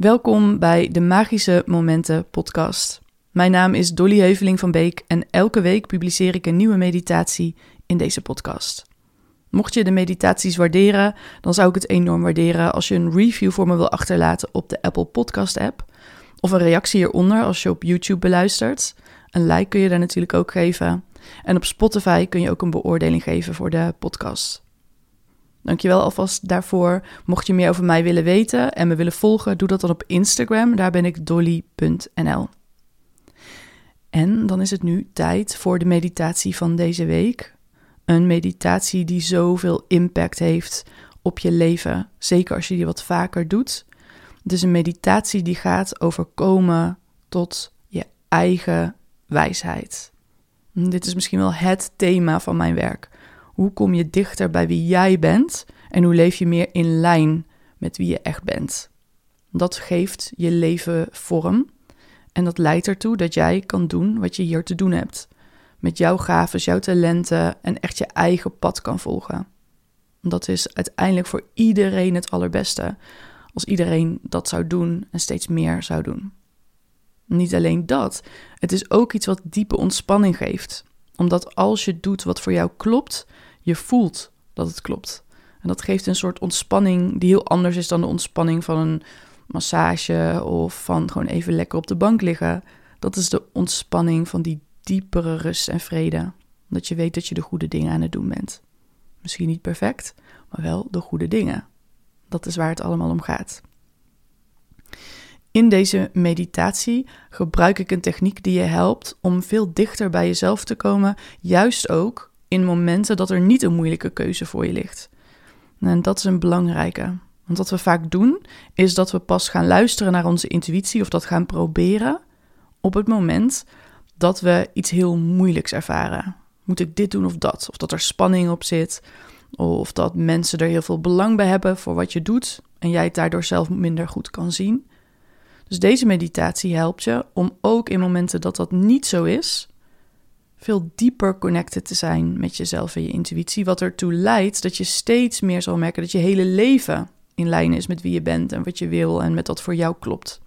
Welkom bij de Magische Momenten podcast. Mijn naam is Dolly Heuveling van Beek en elke week publiceer ik een nieuwe meditatie in deze podcast. Mocht je de meditaties waarderen, dan zou ik het enorm waarderen als je een review voor me wil achterlaten op de Apple Podcast app. Of een reactie hieronder als je op YouTube beluistert. Een like kun je daar natuurlijk ook geven. En op Spotify kun je ook een beoordeling geven voor de podcast. Dankjewel alvast daarvoor. Mocht je meer over mij willen weten en me willen volgen, doe dat dan op Instagram. Daar ben ik dolly.nl. En dan is het nu tijd voor de meditatie van deze week. Een meditatie die zoveel impact heeft op je leven, zeker als je die wat vaker doet. Het is een meditatie die gaat over komen tot je eigen wijsheid. Dit is misschien wel het thema van mijn werk. Hoe kom je dichter bij wie jij bent en hoe leef je meer in lijn met wie je echt bent? Dat geeft je leven vorm en dat leidt ertoe dat jij kan doen wat je hier te doen hebt. Met jouw gaven, jouw talenten en echt je eigen pad kan volgen. Dat is uiteindelijk voor iedereen het allerbeste. Als iedereen dat zou doen en steeds meer zou doen. Niet alleen dat, het is ook iets wat diepe ontspanning geeft. Omdat als je doet wat voor jou klopt, je voelt dat het klopt. En dat geeft een soort ontspanning die heel anders is dan de ontspanning van een massage of van gewoon even lekker op de bank liggen. Dat is de ontspanning van die diepere rust en vrede. Dat je weet dat je de goede dingen aan het doen bent. Misschien niet perfect, maar wel de goede dingen. Dat is waar het allemaal om gaat. In deze meditatie gebruik ik een techniek die je helpt om veel dichter bij jezelf te komen, juist ook in momenten dat er niet een moeilijke keuze voor je ligt. En dat is een belangrijke. Want wat we vaak doen, is dat we pas gaan luisteren naar onze intuïtie of dat gaan proberen op het moment dat we iets heel moeilijks ervaren. Moet ik dit doen of dat? Of dat er spanning op zit, of dat mensen er heel veel belang bij hebben voor wat je doet en jij het daardoor zelf minder goed kan zien. Dus deze meditatie helpt je om ook in momenten dat dat niet zo is, veel dieper connected te zijn met jezelf en je intuïtie. Wat ertoe leidt dat je steeds meer zal merken dat je hele leven in lijn is met wie je bent en wat je wil en met wat voor jou klopt.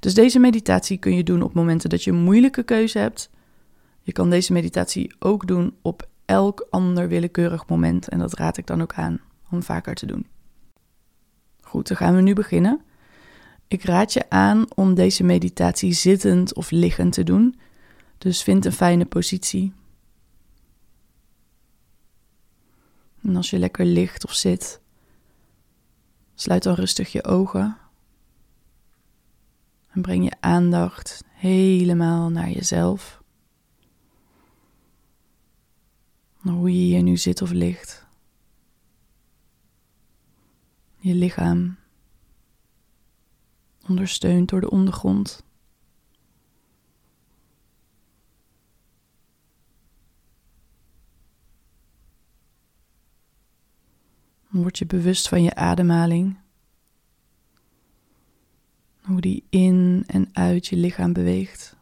Dus deze meditatie kun je doen op momenten dat je een moeilijke keuze hebt. Je kan deze meditatie ook doen op elk ander willekeurig moment en dat raad ik dan ook aan om vaker te doen. Goed, dan gaan we nu beginnen. Ik raad je aan om deze meditatie zittend of liggend te doen. Dus vind een fijne positie. En als je lekker ligt of zit, sluit dan rustig je ogen. En breng je aandacht helemaal naar jezelf. Hoe je hier nu zit of ligt. Je lichaam ondersteund door de ondergrond. Word je bewust van je ademhaling. Hoe die in en uit je lichaam beweegt.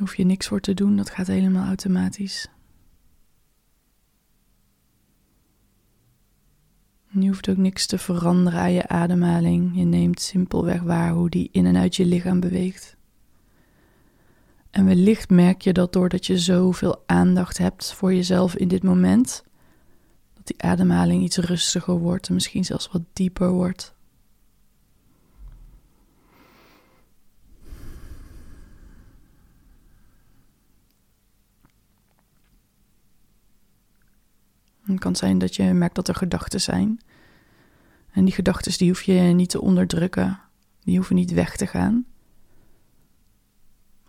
hoef je niks voor te doen, dat gaat helemaal automatisch. je hoeft ook niks te veranderen aan je ademhaling. Je neemt simpelweg waar hoe die in en uit je lichaam beweegt. En wellicht merk je dat doordat je zoveel aandacht hebt voor jezelf in dit moment, dat die ademhaling iets rustiger wordt en misschien zelfs wat dieper wordt. Het kan zijn dat je merkt dat er gedachten zijn. En die gedachten die hoef je niet te onderdrukken. Die hoeven niet weg te gaan.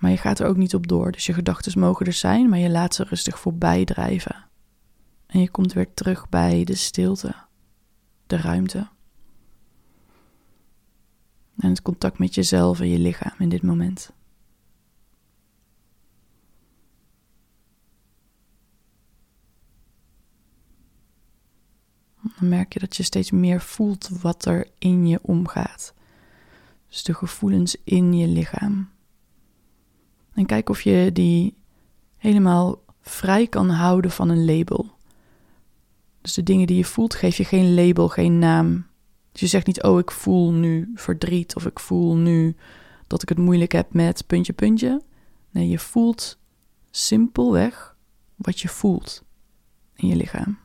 Maar je gaat er ook niet op door. Dus je gedachten mogen er zijn, maar je laat ze rustig voorbij drijven. En je komt weer terug bij de stilte, de ruimte. En het contact met jezelf en je lichaam in dit moment. Dan merk je dat je steeds meer voelt wat er in je omgaat. Dus de gevoelens in je lichaam. En kijk of je die helemaal vrij kan houden van een label. Dus de dingen die je voelt, geef je geen label, geen naam. Dus je zegt niet, oh, ik voel nu verdriet of ik voel nu dat ik het moeilijk heb met puntje, puntje. Nee, je voelt simpelweg wat je voelt in je lichaam.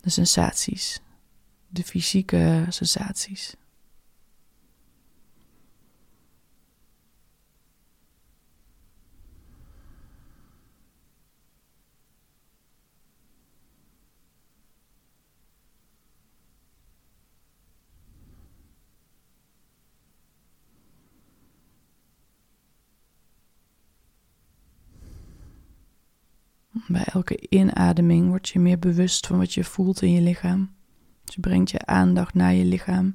De sensaties, de fysieke sensaties. Bij elke inademing word je meer bewust van wat je voelt in je lichaam. Dus je brengt je aandacht naar je lichaam.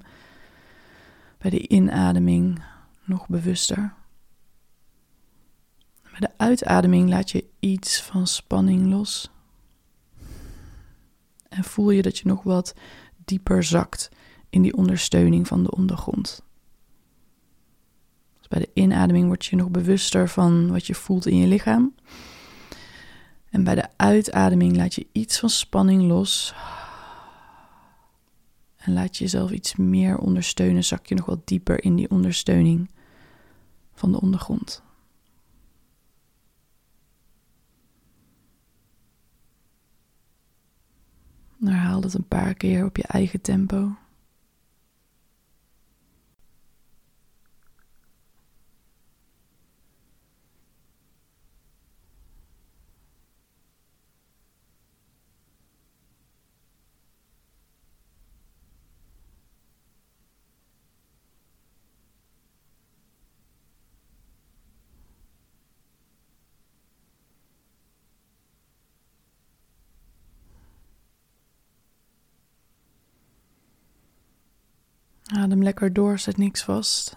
Bij de inademing nog bewuster. Bij de uitademing laat je iets van spanning los. En voel je dat je nog wat dieper zakt in die ondersteuning van de ondergrond. Dus bij de inademing word je nog bewuster van wat je voelt in je lichaam. En bij de uitademing laat je iets van spanning los. En laat je jezelf iets meer ondersteunen. Zak je nog wat dieper in die ondersteuning van de ondergrond. Herhaal het een paar keer op je eigen tempo. Adem lekker door, zet niks vast.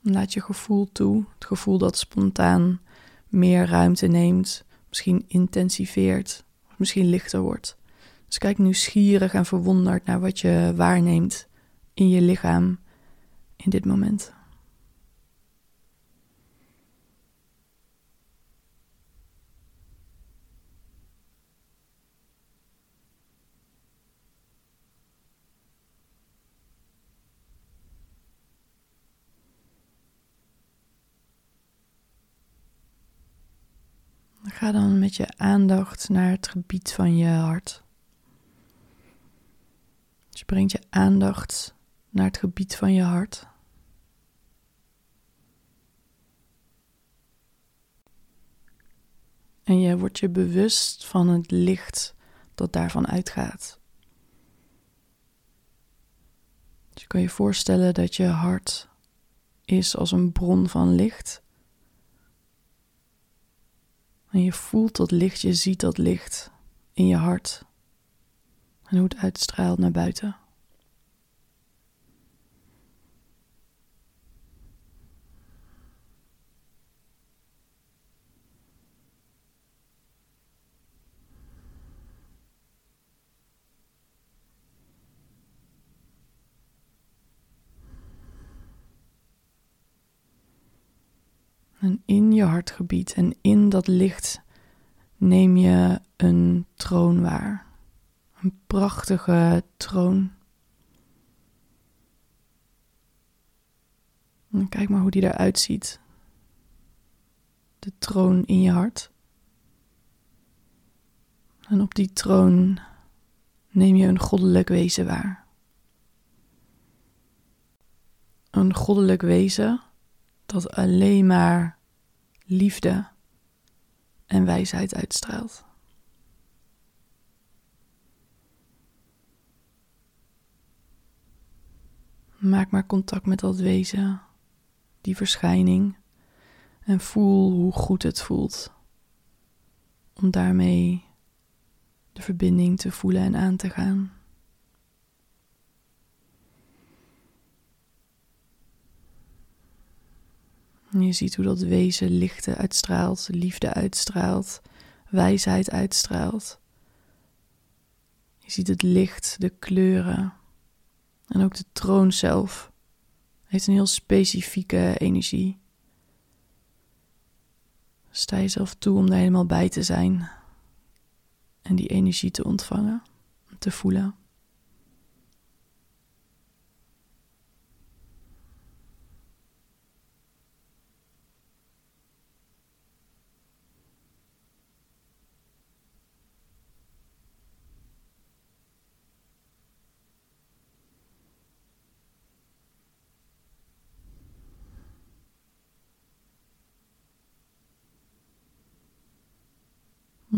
Laat je gevoel toe, het gevoel dat spontaan meer ruimte neemt, misschien intensiveert, misschien lichter wordt. Dus kijk nieuwsgierig en verwonderd naar wat je waarneemt in je lichaam in dit moment. Ga dan met je aandacht naar het gebied van je hart. Dus je brengt je aandacht naar het gebied van je hart. En je wordt je bewust van het licht dat daarvan uitgaat. Dus je kan je voorstellen dat je hart is als een bron van licht. En je voelt dat licht, je ziet dat licht in je hart. En hoe het uitstraalt naar buiten. En in je hartgebied en in dat licht neem je een troon waar. Een prachtige troon. En kijk maar hoe die eruit ziet. De troon in je hart. En op die troon neem je een goddelijk wezen waar. Een goddelijk wezen dat alleen maar liefde en wijsheid uitstraalt. Maak maar contact met dat wezen, die verschijning, en voel hoe goed het voelt om daarmee de verbinding te voelen en aan te gaan. En je ziet hoe dat wezen lichten uitstraalt, liefde uitstraalt, wijsheid uitstraalt. Je ziet het licht, de kleuren en ook de troon zelf heeft een heel specifieke energie. Sta jezelf toe om er helemaal bij te zijn en die energie te ontvangen, te voelen.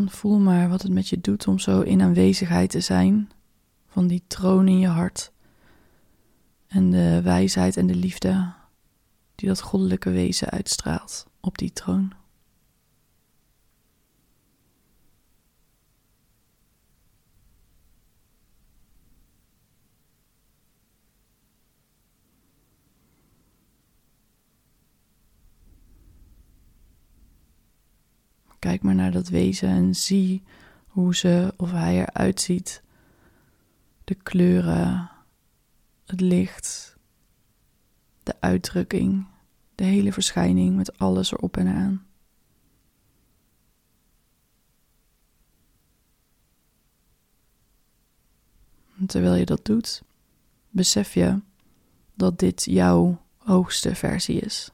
Voel maar wat het met je doet om zo in aanwezigheid te zijn van die troon in je hart. En de wijsheid en de liefde die dat goddelijke wezen uitstraalt op die troon. Kijk maar naar dat wezen en zie hoe ze of hij eruit ziet. De kleuren, het licht, de uitdrukking, de hele verschijning met alles erop en aan. terwijl je dat doet, besef je dat dit jouw hoogste versie is.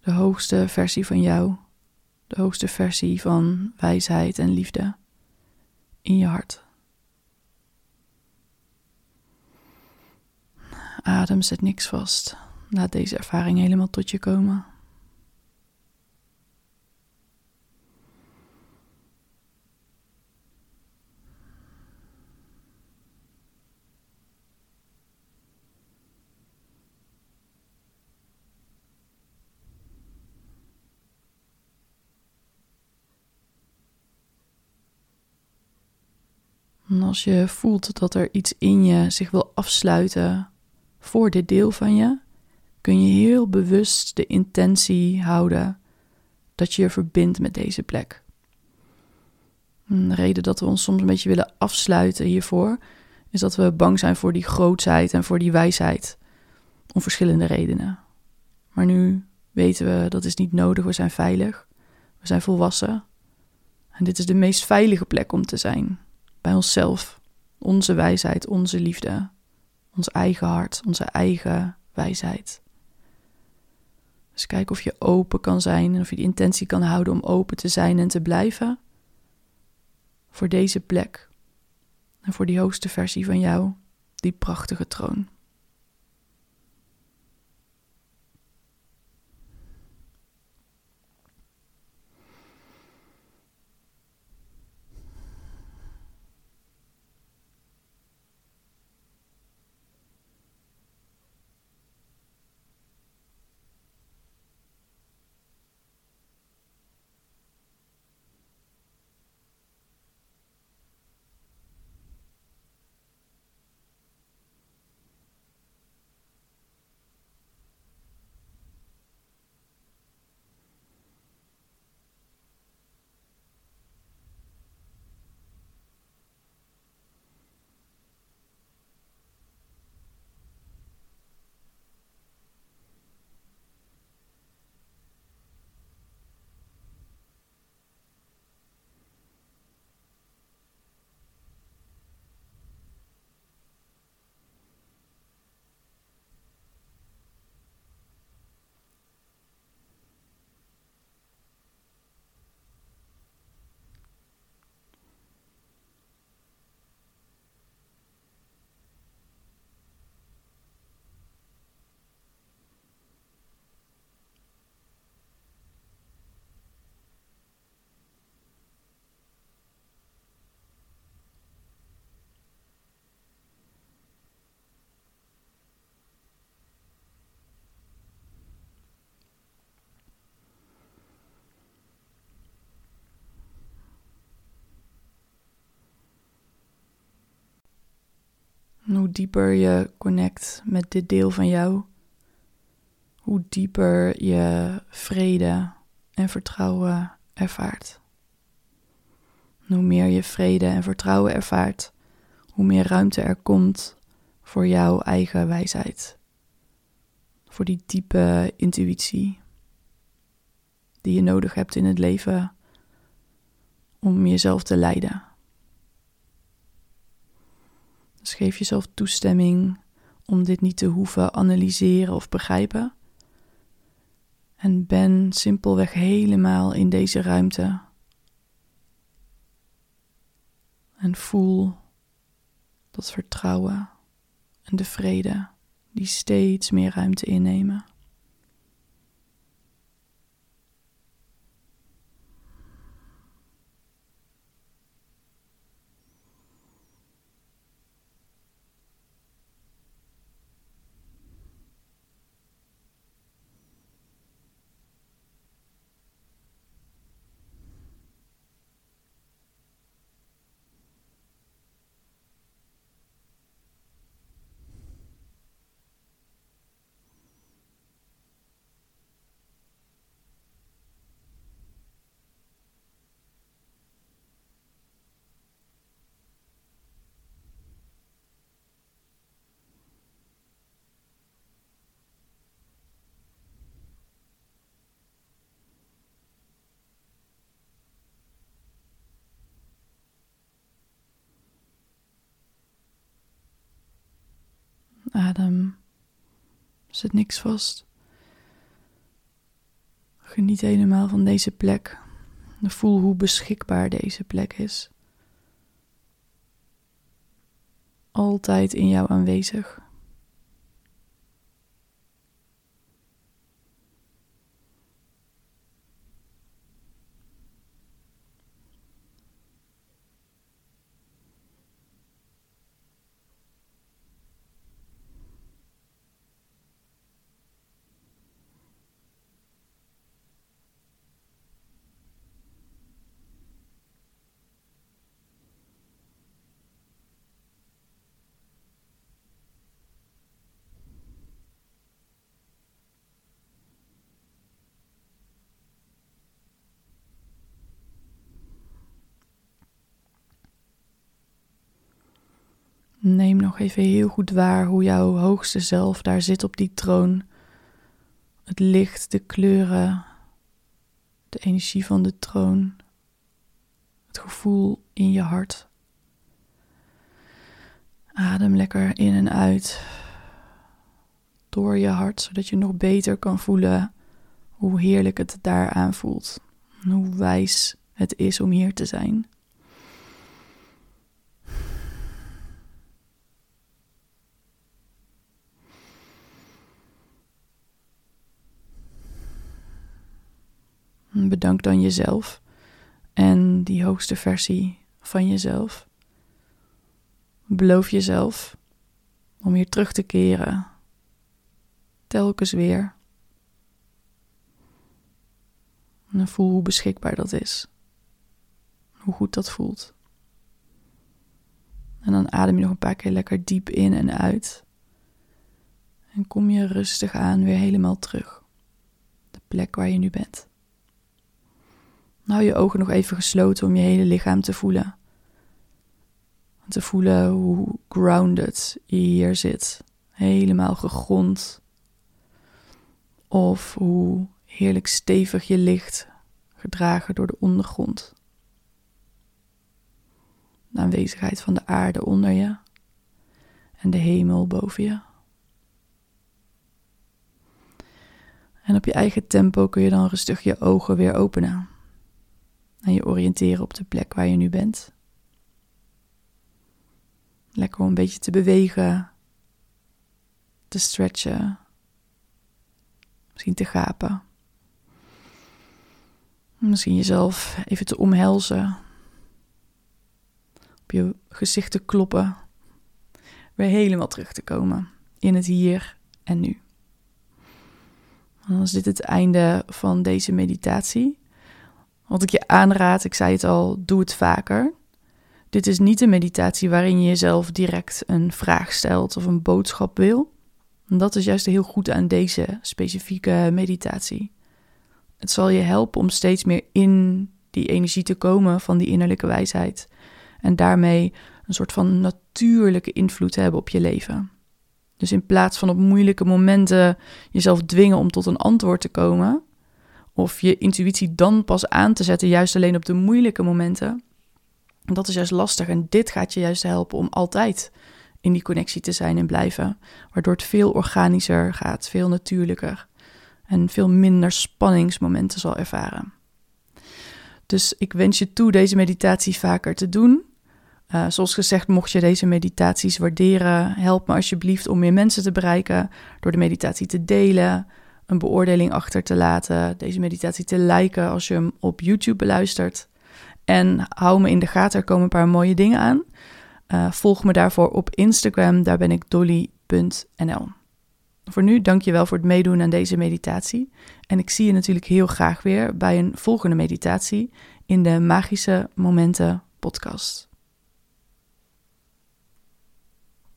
De hoogste versie van jou de hoogste versie van wijsheid en liefde in je hart. Adem, zet niks vast. Laat deze ervaring helemaal tot je komen. Als je voelt dat er iets in je zich wil afsluiten voor dit deel van je, kun je heel bewust de intentie houden dat je je verbindt met deze plek. de reden dat we ons soms een beetje willen afsluiten hiervoor, is dat we bang zijn voor die grootheid en voor die wijsheid. Om verschillende redenen. Maar nu weten we dat is niet nodig, we zijn veilig, we zijn volwassen. En dit is de meest veilige plek om te zijn bij onszelf, onze wijsheid, onze liefde, ons eigen hart, onze eigen wijsheid. Dus kijk of je open kan zijn en of je de intentie kan houden om open te zijn en te blijven voor deze plek en voor die hoogste versie van jou, die prachtige troon. Hoe dieper je connect met dit deel van jou, hoe dieper je vrede en vertrouwen ervaart. hoe meer je vrede en vertrouwen ervaart, hoe meer ruimte er komt voor jouw eigen wijsheid. Voor die diepe intuïtie, die je nodig hebt in het leven om jezelf te leiden. Geef jezelf toestemming om dit niet te hoeven analyseren of begrijpen. En ben simpelweg helemaal in deze ruimte. En voel dat vertrouwen en de vrede die steeds meer ruimte innemen. Adem. Zet niks vast. Geniet helemaal van deze plek. Voel hoe beschikbaar deze plek is. Altijd in jou aanwezig. Neem nog even heel goed waar hoe jouw hoogste zelf daar zit op die troon. Het licht, de kleuren, de energie van de troon, het gevoel in je hart. Adem lekker in en uit door je hart, zodat je nog beter kan voelen hoe heerlijk het daar aanvoelt. hoe wijs het is om hier te zijn. Bedank dan jezelf en die hoogste versie van jezelf. Beloof jezelf om hier terug te keren, telkens weer. En voel hoe beschikbaar dat is, hoe goed dat voelt. En dan adem je nog een paar keer lekker diep in en uit. En kom je rustig aan weer helemaal terug. De plek waar je nu bent. Hou je ogen nog even gesloten om je hele lichaam te voelen. Te voelen hoe grounded je hier zit. Helemaal gegrond. Of hoe heerlijk stevig je ligt, gedragen door de ondergrond. De aanwezigheid van de aarde onder je en de hemel boven je. En op je eigen tempo kun je dan rustig je ogen weer openen en je oriënteren op de plek waar je nu bent. Lekker om een beetje te bewegen, te stretchen, misschien te gapen. Misschien jezelf even te omhelzen, op je gezicht te kloppen, weer helemaal terug te komen in het hier en nu. dan is dit het einde van deze meditatie. Wat ik je aanraad, ik zei het al, doe het vaker. Dit is niet een meditatie waarin je jezelf direct een vraag stelt of een boodschap wil. Dat is juist heel goed aan deze specifieke meditatie. Het zal je helpen om steeds meer in die energie te komen van die innerlijke wijsheid. En daarmee een soort van natuurlijke invloed te hebben op je leven. Dus in plaats van op moeilijke momenten jezelf dwingen om tot een antwoord te komen, Of je intuïtie dan pas aan te zetten, juist alleen op de moeilijke momenten. Dat is juist lastig en dit gaat je juist helpen om altijd in die connectie te zijn en blijven. Waardoor het veel organischer gaat, veel natuurlijker en veel minder spanningsmomenten zal ervaren. Dus ik wens je toe deze meditatie vaker te doen. Uh, zoals gezegd, mocht je deze meditaties waarderen, help me alsjeblieft om meer mensen te bereiken door de meditatie te delen, een beoordeling achter te laten, deze meditatie te liken als je hem op YouTube beluistert. En hou me in de gaten, er komen een paar mooie dingen aan. Uh, volg me daarvoor op Instagram, daar ben ik dolly.nl. Voor nu dank je wel voor het meedoen aan deze meditatie. En ik zie je natuurlijk heel graag weer bij een volgende meditatie in de Magische Momenten podcast.